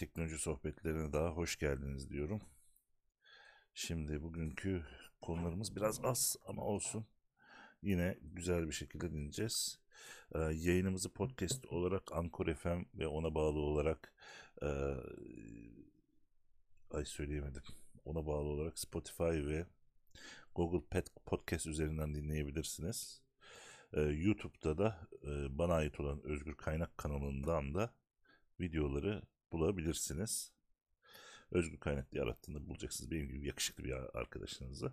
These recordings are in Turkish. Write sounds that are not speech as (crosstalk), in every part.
teknoloji sohbetlerine daha hoş geldiniz diyorum. Şimdi bugünkü konularımız biraz az ama olsun. Yine güzel bir şekilde dinleyeceğiz. Ee, yayınımızı podcast olarak Anchor FM ve ona bağlı olarak e, ay söyleyemedim. Ona bağlı olarak Spotify ve Google Podcast üzerinden dinleyebilirsiniz. Ee, YouTube'da da e, bana ait olan Özgür Kaynak kanalından da videoları bulabilirsiniz. Özgür Kaynak diye bulacaksınız. Benim gibi yakışıklı bir arkadaşınızı.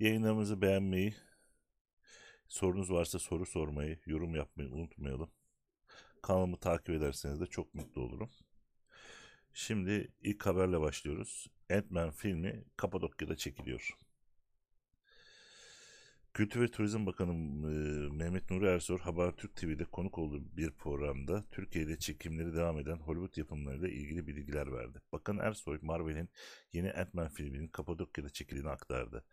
Yayınlarımızı beğenmeyi, sorunuz varsa soru sormayı, yorum yapmayı unutmayalım. Kanalımı takip ederseniz de çok mutlu olurum. Şimdi ilk haberle başlıyoruz. Ant-Man filmi Kapadokya'da çekiliyor. Kültür ve Turizm Bakanı Mehmet Nuri Ersoy Habertürk TV'de konuk olduğu bir programda Türkiye'de çekimleri devam eden Hollywood yapımlarıyla ilgili bilgiler verdi. Bakan Ersoy, Marvel'in yeni Ant-Man filminin Kapadokya'da çekildiğini aktardı.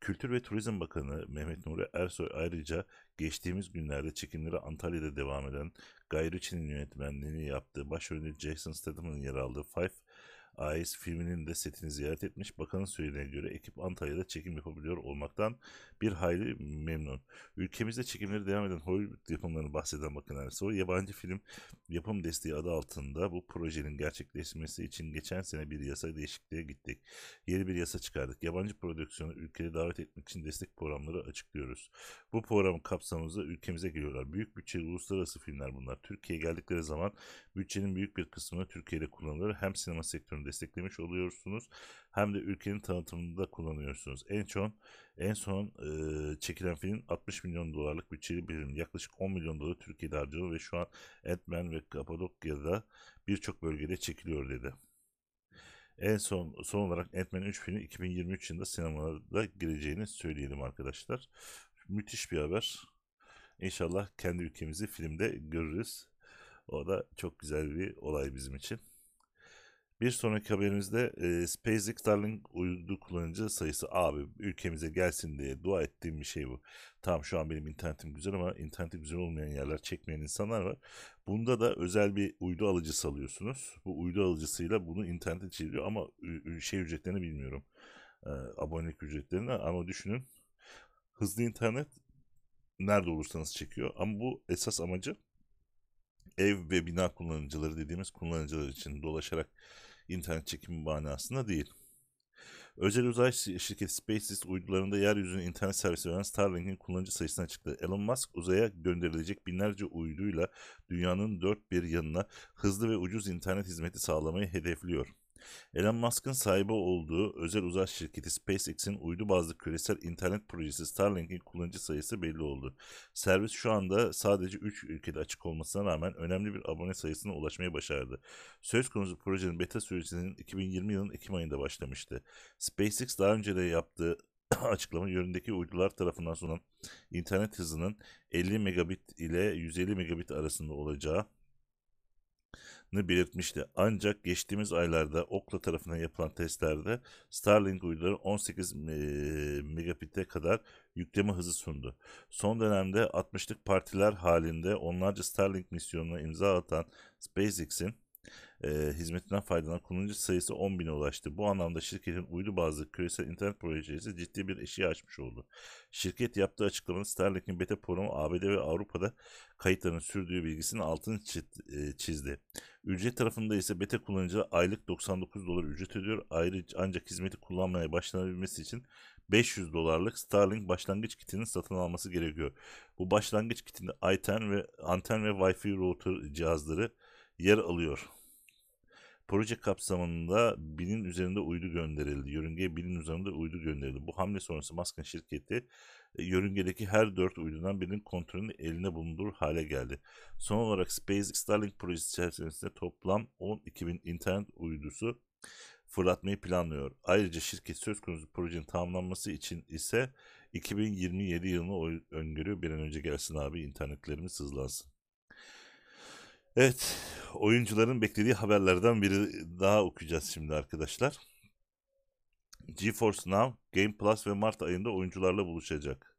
Kültür ve Turizm Bakanı Mehmet Nuri Ersoy ayrıca geçtiğimiz günlerde çekimleri Antalya'da devam eden Guy Ritchie'nin yönetmenliğini yaptığı başrolünde Jason Statham'ın yer aldığı Five Eyes filminin de setini ziyaret etmiş. Bakanın söylediğine göre ekip Antalya'da çekim yapabiliyor olmaktan bir hayli memnun. Ülkemizde çekimleri devam eden Hollywood yapımlarını bahseden Bakan Ersoy, yabancı film yapım desteği adı altında bu projenin gerçekleşmesi için geçen sene bir yasa değişikliğe gittik. Yeni bir yasa çıkardık. Yabancı prodüksiyonu ülkeye davet etmek için destek programları açıklıyoruz. Bu program kapsamında ülkemize geliyorlar. Büyük bütçeli uluslararası filmler bunlar. Türkiye'ye geldikleri zaman bütçenin büyük bir kısmını Türkiye'de kullanılır. Hem sinema desteklemiş oluyorsunuz hem de ülkenin tanıtımında kullanıyorsunuz. En son en son e, çekilen film 60 milyon dolarlık bütçeli bir film. Yaklaşık 10 milyon dolar Türkiye'de harcanıyor ve şu an Ant-Man ve Kapadokya'da birçok bölgede çekiliyor dedi. En son son olarak Ant-Man 3 filmi 2023 yılında sinemalarda gireceğini söyleyelim arkadaşlar. Müthiş bir haber. İnşallah kendi ülkemizi filmde görürüz. O da çok güzel bir olay bizim için. Bir sonraki haberimizde e, SpaceX Starlink uydu kullanıcı sayısı abi ülkemize gelsin diye dua ettiğim bir şey bu. Tamam şu an benim internetim güzel ama interneti güzel olmayan yerler çekmeyen insanlar var. Bunda da özel bir uydu alıcısı alıyorsunuz. Bu uydu alıcısıyla bunu internete çeviriyor ama şey ücretlerini bilmiyorum. E, abonelik ücretlerini ama düşünün hızlı internet nerede olursanız çekiyor. Ama bu esas amacı ev ve bina kullanıcıları dediğimiz kullanıcılar için dolaşarak internet çekimi manasında değil. Özel uzay şirketi SpaceX uydularında yeryüzüne internet servisi veren Starlink'in kullanıcı sayısını açıkladı. Elon Musk uzaya gönderilecek binlerce uyduyla dünyanın dört bir yanına hızlı ve ucuz internet hizmeti sağlamayı hedefliyor. Elon Musk'ın sahibi olduğu özel uzay şirketi SpaceX'in uydu bazlı küresel internet projesi Starlink'in kullanıcı sayısı belli oldu. Servis şu anda sadece 3 ülkede açık olmasına rağmen önemli bir abone sayısına ulaşmayı başardı. Söz konusu projenin beta sürecinin 2020 yılının Ekim ayında başlamıştı. SpaceX daha önce de yaptığı (clears throat) açıklama yönündeki uydular tarafından sunulan internet hızının 50 megabit ile 150 megabit arasında olacağı belirtmişti. Ancak geçtiğimiz aylarda Okla tarafından yapılan testlerde Starlink uyduları 18 megabit'e kadar yükleme hızı sundu. Son dönemde 60'lık partiler halinde onlarca Starlink misyonuna imza atan SpaceX'in e, hizmetinden faydalanan kullanıcı sayısı 10 bine ulaştı. Bu anlamda şirketin uydu bazlı küresel internet projesi ciddi bir eşiği açmış oldu. Şirket yaptığı açıklamada Starlink'in beta programı ABD ve Avrupa'da kayıtlarının sürdüğü bilgisinin altını çizdi. Ücret tarafında ise beta kullanıcılar aylık 99 dolar ücret ödüyor. Ayrıca ancak hizmeti kullanmaya başlanabilmesi için 500 dolarlık Starlink başlangıç kitinin satın alması gerekiyor. Bu başlangıç kitinde ve anten ve Wi-Fi router cihazları yer alıyor. Proje kapsamında binin üzerinde uydu gönderildi. Yörüngeye binin üzerinde uydu gönderildi. Bu hamle sonrası Musk'ın şirketi e, yörüngedeki her dört uydudan birinin kontrolünü eline bulundurur hale geldi. Son olarak SpaceX Starlink projesi çerçevesinde toplam 12 bin internet uydusu fırlatmayı planlıyor. Ayrıca şirket söz konusu projenin tamamlanması için ise 2027 yılını öngörüyor. Bir an önce gelsin abi internetlerimiz hızlansın. Evet, oyuncuların beklediği haberlerden biri daha okuyacağız şimdi arkadaşlar. GeForce Now, Game Plus ve Mart ayında oyuncularla buluşacak.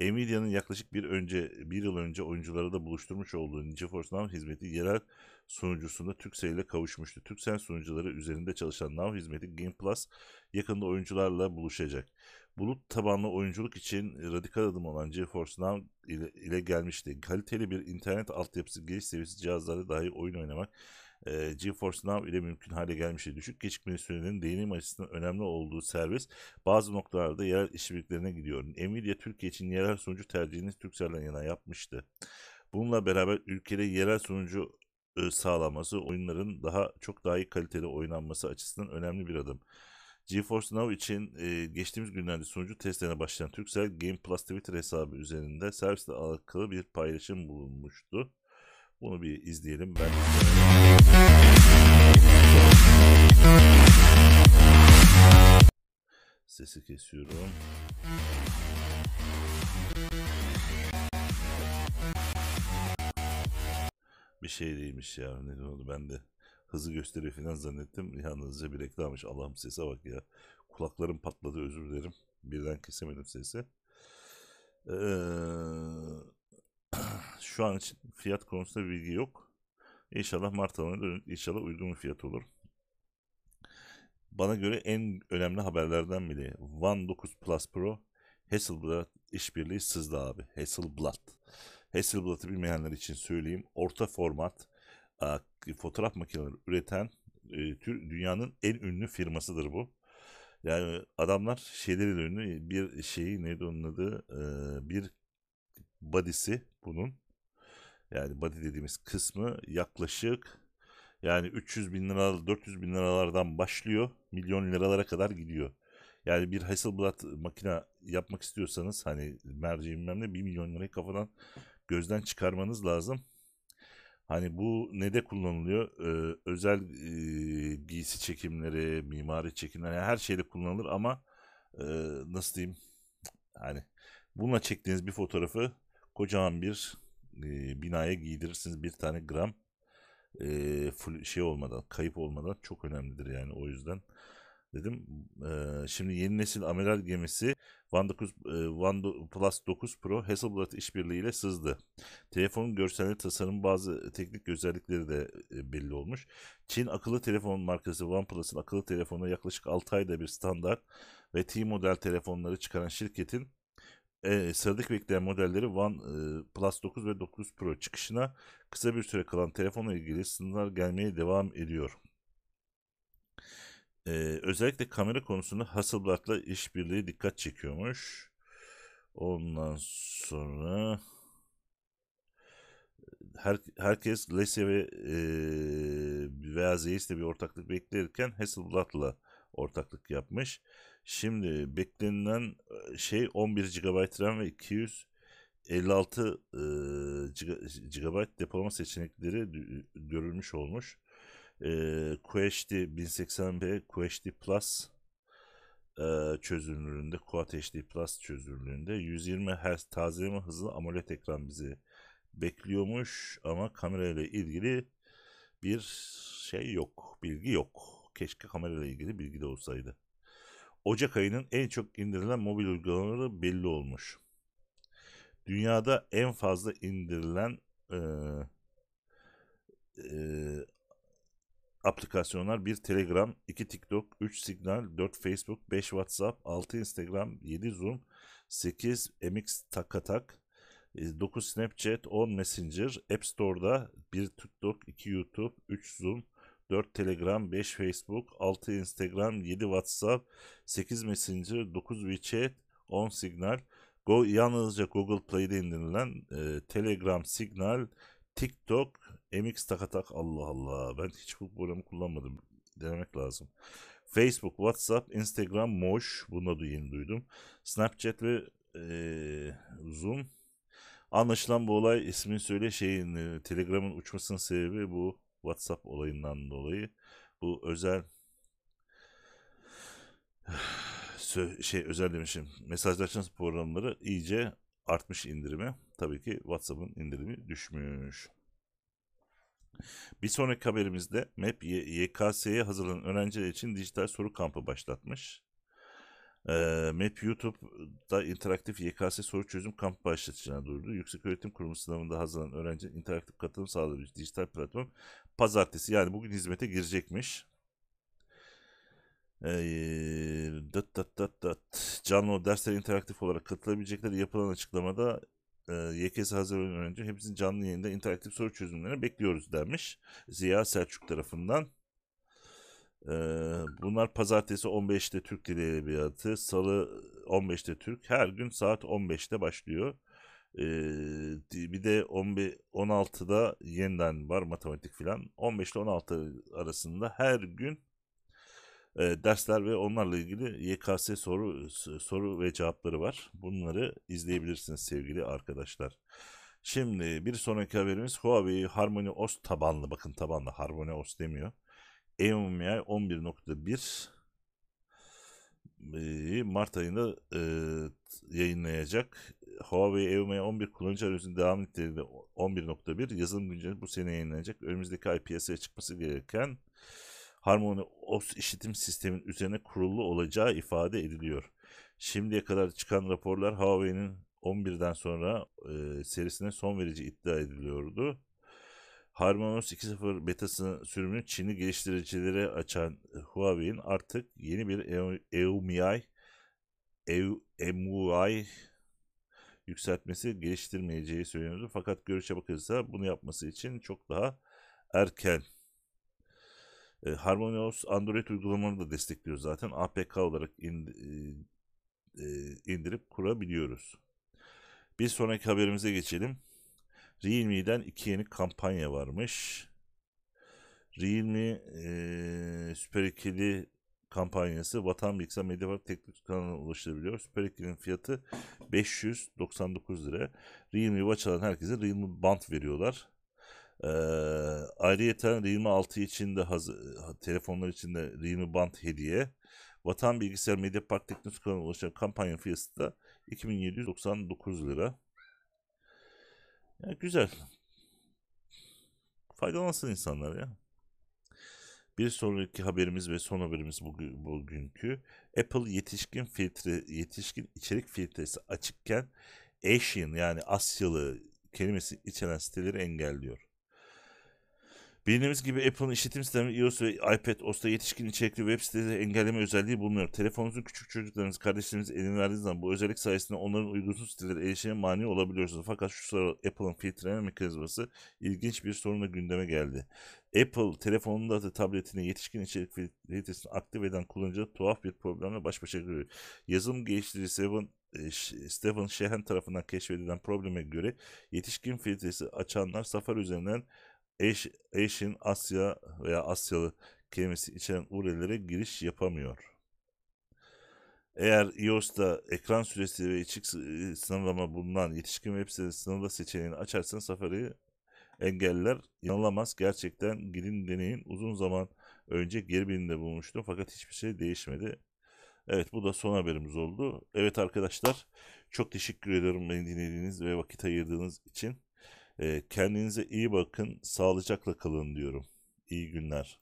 Nvidia'nın yaklaşık bir önce bir yıl önce oyuncuları da buluşturmuş olduğu GeForce Now hizmeti yerel sunucusunda Turkcell ile kavuşmuştu. Turkcell sunucuları üzerinde çalışan Now hizmeti Game Plus yakında oyuncularla buluşacak. Bulut tabanlı oyunculuk için radikal adım olan GeForce Now ile, ile gelmişti. Kaliteli bir internet altyapısı geniş seviyesi cihazlarda dahi oyun oynamak e, GeForce Now ile mümkün hale gelmişti. Düşük gecikmeli sürenin deneyim açısından önemli olduğu servis bazı noktalarda yerel işbirliklerine gidiyor. Nvidia Türkiye için yerel sunucu tercihini Turkcell'den yana yapmıştı. Bununla beraber ülkede yerel sunucu sağlaması oyunların daha çok daha iyi kalitede oynanması açısından önemli bir adım. GeForce Now için e, geçtiğimiz günlerde sunucu testlerine başlayan Turkcell Game Plus Twitter hesabı üzerinde servisle alakalı bir paylaşım bulunmuştu. Bunu bir izleyelim. Ben sesi kesiyorum. Bir şey değilmiş ya. Ne oldu ben de hızı gösteriyor falan zannettim. Yalnızca bir reklammış. Allah'ım sese bak ya. Kulaklarım patladı özür dilerim. Birden kesemedim sesi. Ee, (clears throat) şu an için fiyat konusunda bilgi yok. İnşallah Mart ayına inşallah uygun bir fiyat olur. Bana göre en önemli haberlerden biri One 9 Plus Pro Hasselblad işbirliği sızdı abi. Hasselblad. Hasselblad'ı bilmeyenler için söyleyeyim. Orta format fotoğraf makineleri üreten dünyanın en ünlü firmasıdır bu. Yani adamlar şeyleri ünlü bir şeyi neydi onun adı bir body'si bunun yani body dediğimiz kısmı yaklaşık yani 300 bin lira 400 bin liralardan başlıyor milyon liralara kadar gidiyor. Yani bir Hasselblad makine yapmak istiyorsanız hani merci bilmem ne 1 milyon lirayı kafadan gözden çıkarmanız lazım. Hani bu ne de kullanılıyor? Ee, özel e, giysi çekimleri, mimari çekimleri her şeyde kullanılır ama e, nasıl diyeyim? Hani bununla çektiğiniz bir fotoğrafı kocaman bir e, binaya giydirirsiniz bir tane gram e, full şey olmadan, kayıp olmadan çok önemlidir yani o yüzden dedim. E, şimdi yeni nesil amiral gemisi One, 9, e, One Plus 9 Pro Hasselblad işbirliğiyle sızdı. Telefonun görselli tasarım bazı teknik özellikleri de belli olmuş. Çin akıllı telefon markası OnePlus'ın akıllı telefonuna yaklaşık 6 ayda bir standart ve T model telefonları çıkaran şirketin e, sıradaki bekleyen modelleri One e, Plus 9 ve 9 Pro çıkışına kısa bir süre kalan telefonla ilgili sınırlar gelmeye devam ediyor. E, özellikle kamera konusunda Hasselblad'la işbirliği dikkat çekiyormuş. Ondan sonra her, herkes Lese ve e, veya Zeiss'le bir ortaklık beklerken Hasselblad'la ortaklık yapmış. Şimdi beklenilen şey 11 GB RAM ve 256 GB depolama seçenekleri görülmüş olmuş. E, QHD 1080p QHD Plus e, çözünürlüğünde Quad HD Plus çözünürlüğünde 120 Hz tazeleme hızlı AMOLED ekran bizi bekliyormuş ama kamera ile ilgili bir şey yok, bilgi yok. Keşke kamera ile ilgili bilgi de olsaydı. Ocak ayının en çok indirilen mobil uygulamaları belli olmuş. Dünyada en fazla indirilen e, e, aplikasyonlar 1 Telegram, 2 TikTok, 3 Signal, 4 Facebook, 5 WhatsApp, 6 Instagram, 7 Zoom, 8 MX Takatak, 9 Snapchat, 10 Messenger, App Store'da 1 TikTok, 2 YouTube, 3 Zoom, 4 Telegram, 5 Facebook, 6 Instagram, 7 WhatsApp, 8 Messenger, 9 WeChat, 10 Signal. Go, yalnızca Google Play'de indirilen e, Telegram, Signal, TikTok, MX Takatak Allah Allah. Ben hiç bu programı kullanmadım. Denemek lazım. Facebook, WhatsApp, Instagram, Moş. Bunu da yeni duydum. Snapchat ve e, Zoom. Anlaşılan bu olay ismini söyle şeyin e, Telegram'ın uçmasının sebebi bu WhatsApp olayından dolayı bu özel şey özel demişim mesajlaşma programları iyice artmış indirimi. Tabii ki WhatsApp'ın indirimi düşmüş. Bir sonraki haberimizde MEP YKS'ye hazırlanan öğrenciler için dijital soru kampı başlatmış. Ee, Map YouTube'da interaktif YKS soru çözüm kamp başlatacağını duyurdu. Yüksek Öğretim Kurumu sınavında hazırlanan öğrenci interaktif katılım sağlayabilecek dijital platform pazartesi yani bugün hizmete girecekmiş. Ee, dıt dıt dıt dıt. Canlı derslere interaktif olarak katılabilecekleri yapılan açıklamada e, YKS hazırlanan öğrenci hepsinin canlı yayında interaktif soru çözümlerini bekliyoruz demiş. Ziya Selçuk tarafından. Ee, bunlar pazartesi 15'te Türk Dili Edebiyatı, salı 15'te Türk. Her gün saat 15'te başlıyor. Ee, bir de 15, 16'da yeniden var matematik filan. 15 ile 16 arasında her gün e, dersler ve onlarla ilgili YKS soru soru ve cevapları var. Bunları izleyebilirsiniz sevgili arkadaşlar. Şimdi bir sonraki haberimiz Huawei Harmony OS tabanlı. Bakın tabanlı Harmony OS demiyor. EMUI 11.1 e, Mart ayında e, yayınlayacak. Huawei EMUI 11 kullanıcı arayüzünün devam niteliğinde 11.1 yazılım günceli bu sene yayınlanacak. Önümüzdeki ay piyasaya çıkması gereken Harmony OS işletim sistemin üzerine kurulu olacağı ifade ediliyor. Şimdiye kadar çıkan raporlar Huawei'nin 11'den sonra e, serisine son verici iddia ediliyordu. HarmonyOS 2.0 betasını sürümünü Çinli geliştiricilere açan Huawei'in artık yeni bir EUMI EUMUI yükseltmesi geliştirmeyeceği söyleniyordu. Fakat görüşe bakılırsa bunu yapması için çok daha erken. E, HarmonyOS Android uygulamalarını da destekliyor zaten. APK olarak in, e, indirip kurabiliyoruz. Bir sonraki haberimize geçelim. Realme'den iki yeni kampanya varmış. Realme e, Süper 2'li kampanyası Vatan Bilgisayar Mediapark Teknik kanalına ulaşılabiliyor. Süper 2'nin fiyatı 599 lira. Realme Watch alan herkese Realme Band veriyorlar. Ee, ayrıca Realme 6 için de telefonlar için de Realme Band hediye. Vatan Bilgisayar Mediapark Teknik kanalına ulaşan kampanya fiyatı da 2799 lira. Yani güzel. Faydalansın insanlar ya. Bir sonraki haberimiz ve son haberimiz bugün, bugünkü. Apple yetişkin filtre, yetişkin içerik filtresi açıkken Asian yani Asyalı kelimesi içeren siteleri engelliyor. Bildiğimiz gibi Apple'ın işletim sistemi iOS ve iPad OS'ta yetişkin içerikli web siteleri engelleme özelliği bulunuyor. Telefonunuzun küçük çocuklarınız, kardeşleriniz elini verdiğiniz zaman bu özellik sayesinde onların uygunsuz sitelere erişime mani olabiliyorsunuz. Fakat şu sıra Apple'ın filtreleme mekanizması ilginç bir sorunla gündeme geldi. Apple telefonunda da tabletine yetişkin içerik filtresini aktif eden kullanıcı tuhaf bir problemle baş başa kalıyor. Yazılım geliştirici Seven e, Stephen Sheehan tarafından keşfedilen probleme göre yetişkin filtresi açanlar Safari üzerinden Asian, Asya veya Asyalı kelimesi içeren URL'lere giriş yapamıyor. Eğer iOS'ta ekran süresi ve içerik sınırlama bulunan yetişkin web sitesi sınırda seçeneğini açarsanız Safari'yi engeller. Yanılamaz. Gerçekten girin deneyin. Uzun zaman önce geri bildirimde bulmuştum fakat hiçbir şey değişmedi. Evet bu da son haberimiz oldu. Evet arkadaşlar çok teşekkür ederim beni dinlediğiniz ve vakit ayırdığınız için. Kendinize iyi bakın, sağlıcakla kalın diyorum. İyi günler.